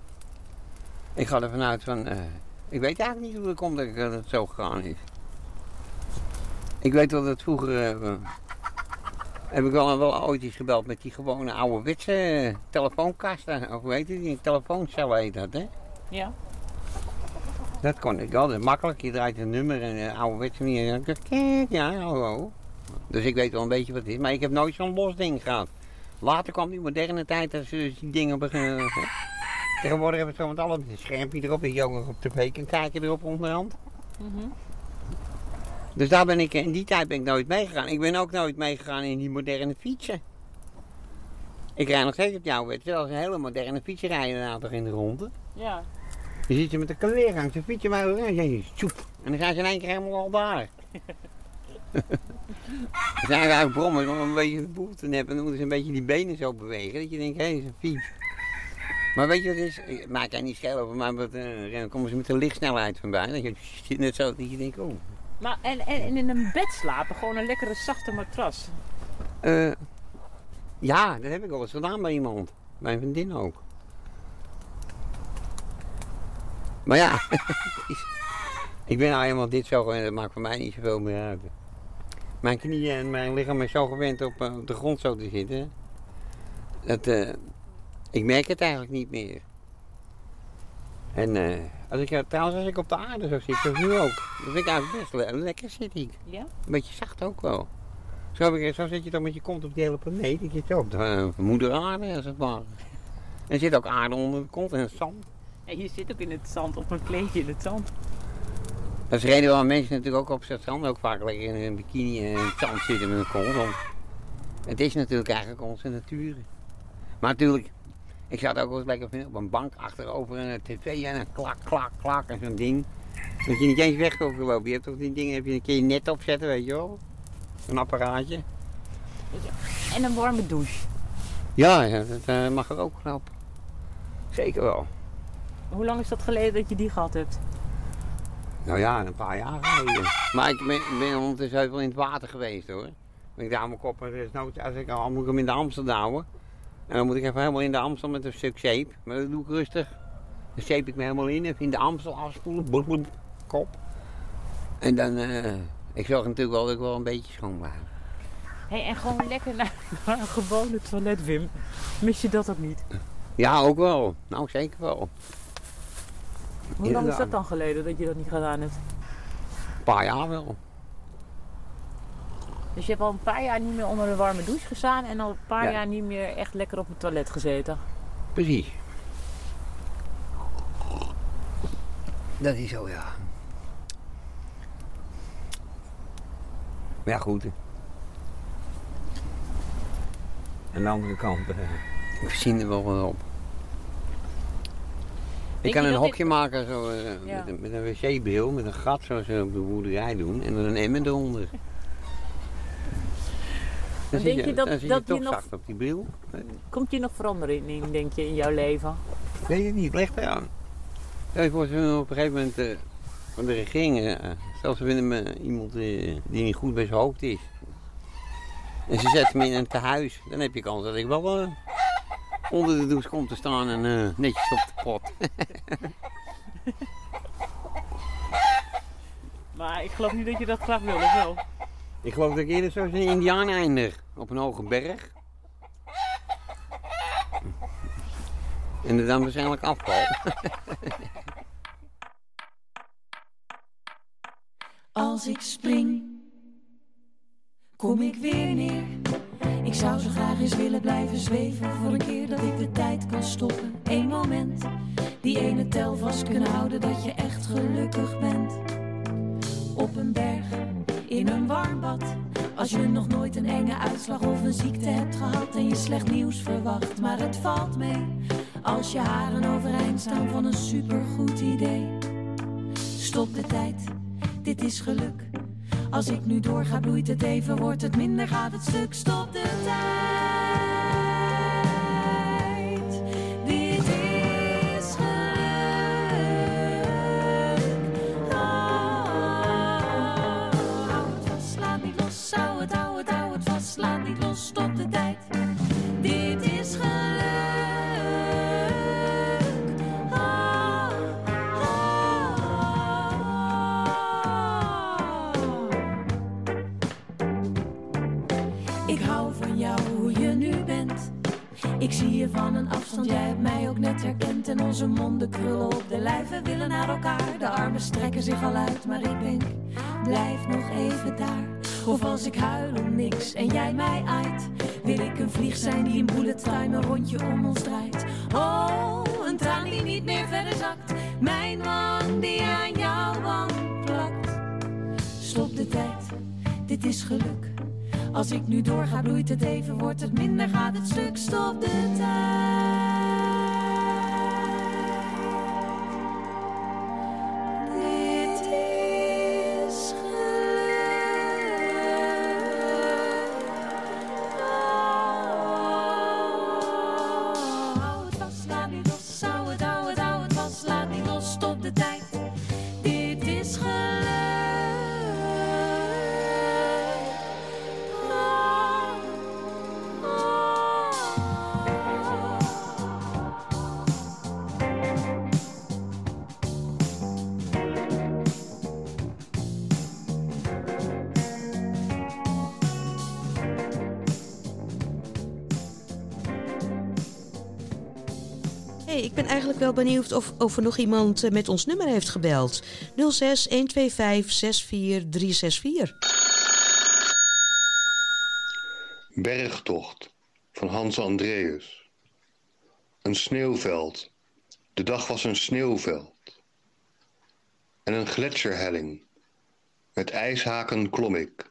Speaker 9: ik ga er vanuit van, eh, ik weet eigenlijk niet hoe het komt dat, ik, dat het zo gegaan is. Ik weet wel dat vroeger, eh, heb ik wel, wel ooit eens gebeld met die gewone ouderwetse eh, telefoonkasten. Of hoe heet het, die telefooncel heet dat hè.
Speaker 10: Ja.
Speaker 9: Dat kon ik altijd makkelijk. Je draait een nummer en een ouderwetse manier. En dan kijk, ja, hallo. Dus ik weet wel een beetje wat het is. Maar ik heb nooit zo'n los ding gehad. Later kwam die moderne tijd dat ze dus die dingen beginnen. [LAUGHS] Tegenwoordig hebben ze met alles een schermpje erop. Dat je ook op tv kan kijken erop onderhand.
Speaker 10: Mhm.
Speaker 9: Dus daar ben ik, in die tijd ben ik nooit meegegaan. Ik ben ook nooit meegegaan in die moderne fietsen. Ik rij nog steeds op jouw wet. Zelfs een hele moderne fietsen rijden daar toch in de ronde.
Speaker 10: Ja.
Speaker 9: Je ziet ze met de kaleergang, ze fietsen maar en je tjoep. En dan zijn ze in één keer helemaal al daar. [LAUGHS] Dan zijn ze eigenlijk brommen om een beetje de boel te hebben. Dan moeten ze een beetje die benen zo bewegen. Dat je denkt, hé, hey, dat is een fiets. Maar weet je wat het is? Ik maak jij niet scheel over, maar wat, eh, dan komen ze met de lichtsnelheid van bij. Dat je [LAUGHS] net zo dat je denkt, oh.
Speaker 10: Maar en, en, en in een bed slapen, gewoon een lekkere zachte matras.
Speaker 9: Eh, ja, dat heb ik al eens gedaan bij iemand. Bij een vriendin ook. Maar ja, [LAUGHS] ik ben nou helemaal dit zo gewend, dat maakt voor mij niet zoveel meer uit. Mijn knieën en mijn lichaam is zo gewend op, eh, op de grond zo te zitten. Dat, eh, ik merk het eigenlijk niet meer. En eh, als ik, trouwens, als ik op de aarde zo zit, zoals nu ook, dan vind ik eigenlijk best le- lekker zit ik.
Speaker 10: Ja?
Speaker 9: Een beetje zacht ook wel. Zo, heb ik, zo zit je dan met je kont op die hele planeet. Ik zit zo op de moeder aarde, als het ware. En er zit ook aarde onder de kont en zand.
Speaker 10: En je zit ook in het zand, op een kleedje in het zand.
Speaker 9: Dat is de reden waarom mensen natuurlijk ook op het strand ook vaak lekker in een bikini en in het zand zitten met een kont. Het is natuurlijk eigenlijk onze natuur. Maar natuurlijk, ik zat ook wel eens lekker vinden op een bank achterover en een tv en een klak, klak, klak en zo'n ding. Dat je niet eens weg hoeft te lopen. Je hebt toch die dingen, heb je een keer je net opzetten, weet je wel. Een apparaatje.
Speaker 10: En een warme douche.
Speaker 9: Ja, ja dat eh, mag er ook knap. Zeker wel.
Speaker 10: Hoe lang is dat geleden dat je die gehad hebt?
Speaker 9: Nou ja, een paar jaar geleden. Maar ik ben, ben ondertussen heel veel in het water geweest hoor. Ik hou mijn kop, er is nooit, als ik al moet ik hem in de Amstel houden. En dan moet ik even helemaal in de Amstel met een stuk zeep. Maar dat doe ik rustig. Dan zeep ik me helemaal in, even in de Amstel afspoelen, blub, blub, kop. En dan, eh, ik zorg natuurlijk wel dat ik wel een beetje schoon blijf.
Speaker 10: Hey, en gewoon lekker naar, naar een gewone toilet, Wim. Mis je dat ook niet?
Speaker 9: Ja, ook wel. Nou, zeker wel.
Speaker 10: Hoe lang is dat dan geleden dat je dat niet gedaan hebt?
Speaker 9: Een paar jaar wel.
Speaker 10: Dus je hebt al een paar jaar niet meer onder een warme douche gestaan en al een paar
Speaker 9: Ja.
Speaker 10: jaar niet meer echt lekker op het toilet gezeten.
Speaker 9: Precies. Dat is zo, ja. Maar ja, goed. hè. Aan de andere kant, eh, ik zie er wel wat op. Ik
Speaker 10: Denk
Speaker 9: kan
Speaker 10: je
Speaker 9: een
Speaker 10: dat dit-
Speaker 9: hokje maken zo, eh,
Speaker 10: Ja.
Speaker 9: met, een, met een wc-bril, met een gat zoals ze op de boerderij doen. En dan een emmer eronder. [LAUGHS] Dan
Speaker 10: denk je dat-
Speaker 9: dan zit
Speaker 10: dat
Speaker 9: je
Speaker 10: je nog-
Speaker 9: zacht op die bril.
Speaker 10: Komt je nog verandering in, denk je, in jouw leven?
Speaker 9: Weet je niet, leg eraan. Je voor, ze op een gegeven moment, eh, van de regering. eh, zelfs vinden me iemand die niet goed bij zijn hoofd is. En ze zetten me in een tehuis. Dan heb je kans dat ik wel onder de douche kom te staan en eh, netjes op de pot. [LAUGHS]
Speaker 10: Maar ik geloof niet dat je dat graag wil, of wel?
Speaker 9: ik geloof dat ik eerder zoals een indiaan eindig. Op een hoge berg. En er dan waarschijnlijk afval.
Speaker 13: Als ik spring, kom ik weer neer. Ik zou zo graag eens willen blijven zweven voor een keer dat ik de tijd kan stoppen. Eén moment, die ene tel vast kunnen houden dat je echt gelukkig bent. Op een berg, in een warm bad. Als je nog nooit een enge uitslag of een ziekte hebt gehad en je slecht nieuws verwacht, maar het valt mee. Als je haren overeind staan van een supergoed idee. Stop de tijd, dit is geluk. Als ik nu doorga, bloeit het even, wordt het minder, gaat het stuk. Stop de tijd. Dit is geluk. Oh, hou het vast, laat niet los. Hou het, hou het, hou het vast, laat niet los. Stop de tijd. Onze monden krullen op de lijven, willen naar elkaar. De armen strekken zich al uit, maar ik denk, blijf nog even daar. Of als ik huil om niks en jij mij aait. Wil ik een vlieg zijn die in bullet time rondje om ons draait. Oh, een traan die niet meer verder zakt. Mijn wang die aan jouw wang plakt. Stop de tijd, dit is geluk. Als ik nu doorga, bloeit het even, wordt het minder, gaat het stuk. Stop de tijd.
Speaker 3: Hey, ik ben eigenlijk wel benieuwd of, of er nog iemand eh, met ons nummer heeft gebeld. 06 125 64364.
Speaker 20: Bergtocht van Hans Andreas. Een sneeuwveld. De dag was een sneeuwveld. En een gletsjerhelling. Met ijshaken klom ik.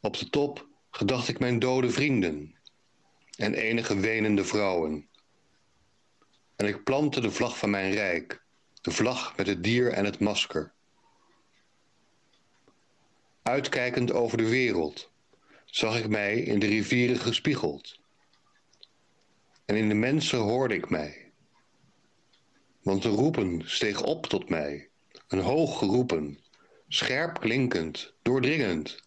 Speaker 20: Op de top gedacht ik mijn dode vrienden en enige wenende vrouwen. En ik plantte de vlag van mijn rijk, de vlag met het dier en het masker. Uitkijkend over de wereld zag ik mij in de rivieren gespiegeld. En in de mensen hoorde ik mij. Want de roepen steeg op tot mij, een hoog geroepen, scherp klinkend, doordringend.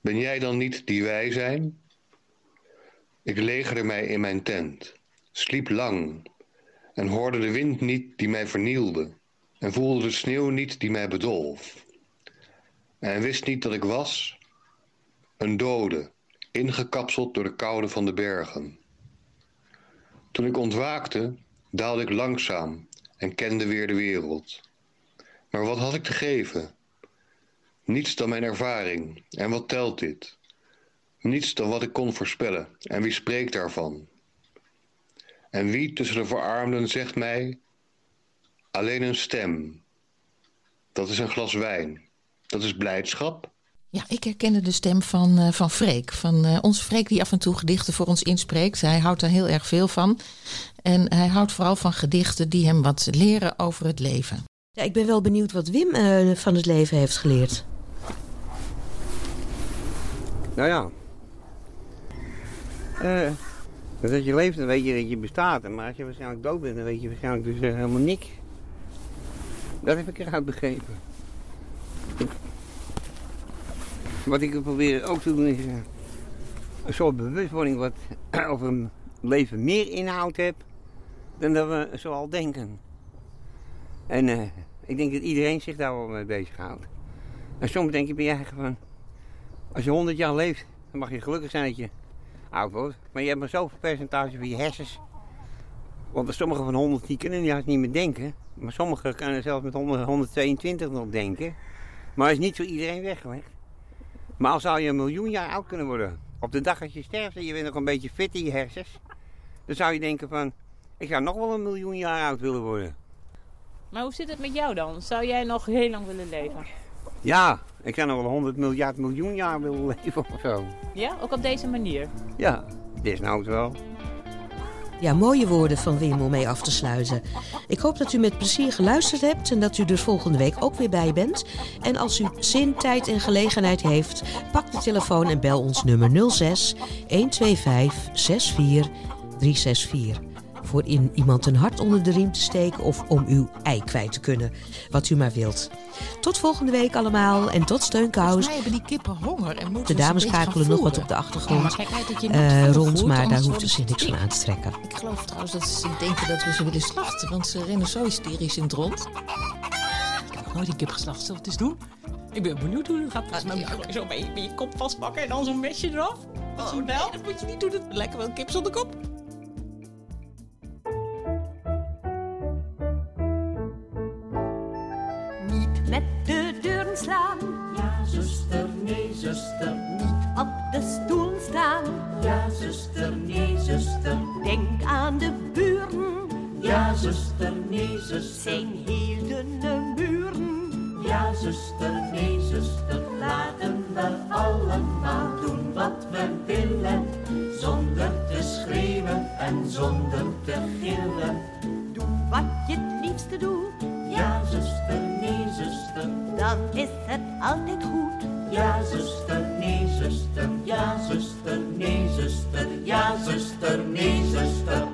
Speaker 20: Ben jij dan niet die wij zijn? Ik legerde mij in mijn tent, sliep lang en hoorde de wind niet die mij vernielde en voelde de sneeuw niet die mij bedolf. En wist niet dat ik was een dode, ingekapseld door de koude van de bergen. Toen ik ontwaakte, daalde ik langzaam en kende weer de wereld. Maar wat had ik te geven? Niets dan mijn ervaring. En wat telt dit? Niets dan wat ik kon voorspellen. En wie spreekt daarvan? En wie tussen de verarmden zegt mij: alleen een stem. Dat is een glas wijn. Dat is blijdschap.
Speaker 5: Ja, ik herkende de stem van, eh, van Freek. Van eh, onze Freek die af en toe gedichten voor ons inspreekt. Hij houdt daar heel erg veel van. En hij houdt vooral van gedichten die hem wat leren over het leven.
Speaker 3: Ja, ik ben wel benieuwd wat Wim eh, van het leven heeft geleerd.
Speaker 9: Nou ja. Dus als je leeft, dan weet je dat je bestaat. Maar als je waarschijnlijk dood bent, dan weet je waarschijnlijk dus eh, helemaal niks. Dat heb ik eruit begrepen. Ik- Wat ik probeer ook te doen is eh, een soort bewustwording wat [CLEARS THROAT] over een leven meer inhoud heeft dan dat we zoal denken. En eh, ik denk dat iedereen zich daar wel mee bezighoudt. En soms denk je bij je eigen van, als je 100 jaar leeft, dan mag je gelukkig zijn dat je oud. Maar je hebt maar zoveel percentage van je hersens. Want sommigen van 100 die kunnen juist niet meer denken. Maar sommigen kunnen zelfs met 100, 122 nog denken. Maar is niet voor iedereen weggelegd. Maar al zou je een miljoen jaar oud kunnen worden. Op de dag dat je sterft en je bent nog een beetje fit in je hersens. Dan zou je denken van, ik zou nog wel een miljoen jaar oud willen worden.
Speaker 4: Maar hoe zit het met jou dan? Zou jij nog heel lang willen leven?
Speaker 9: Ja, ik zou nog wel 100 miljard miljoen jaar willen leven of zo.
Speaker 4: Ja, ook op deze manier?
Speaker 9: Ja, desnoods wel.
Speaker 3: Ja, mooie woorden van Wim om mee af te sluiten. Ik hoop dat u met plezier geluisterd hebt en dat u er volgende week ook weer bij bent. En als u zin, tijd en gelegenheid heeft, pak de telefoon en bel ons nummer 06 125 64 364. Voor in iemand een hart onder de riem te steken of om uw ei kwijt te kunnen. Wat u maar wilt. Tot volgende week allemaal en tot steunkous.
Speaker 5: Hebben die kippen honger en moeten
Speaker 3: De dames schakelen nog wat op de achtergrond
Speaker 5: Ja, maar kijk uit dat je niet
Speaker 3: eh, rond,
Speaker 5: voert,
Speaker 3: maar daar hoeft ze
Speaker 5: ze
Speaker 3: niks van aan te trekken.
Speaker 5: Ik geloof trouwens dat ze denken dat we ze willen slachten, want ze rennen zo hysterisch in het rond.
Speaker 4: Ik heb nog nooit een kip geslacht. Zullen we het eens doen? Ik ben benieuwd hoe het gaat. Je gewoon zo bij je, bij je kop vastpakken en dan zo'n mesje eraf. Met zo'n bel.
Speaker 5: dat moet je niet doen. Het lijkt wel een kip zonder kop.
Speaker 21: Met de deuren slaan. Ja, zuster, nee, zuster. Niet op de stoel staan. Ja, zuster, nee, zuster. Denk aan de buren. Ja, zuster, nee, zuster. Zijn heel dunne muren. Ja, zuster, nee, zuster. Laten we allemaal doen wat we willen. Zonder te schreeuwen en zonder te gillen. Doe wat je het liefste doet. Ja, zuster, nee, zuster. Dan is het altijd goed. Ja, zuster, nee, zuster. Ja, zuster, nee, zuster. Ja, zuster, nee, zuster.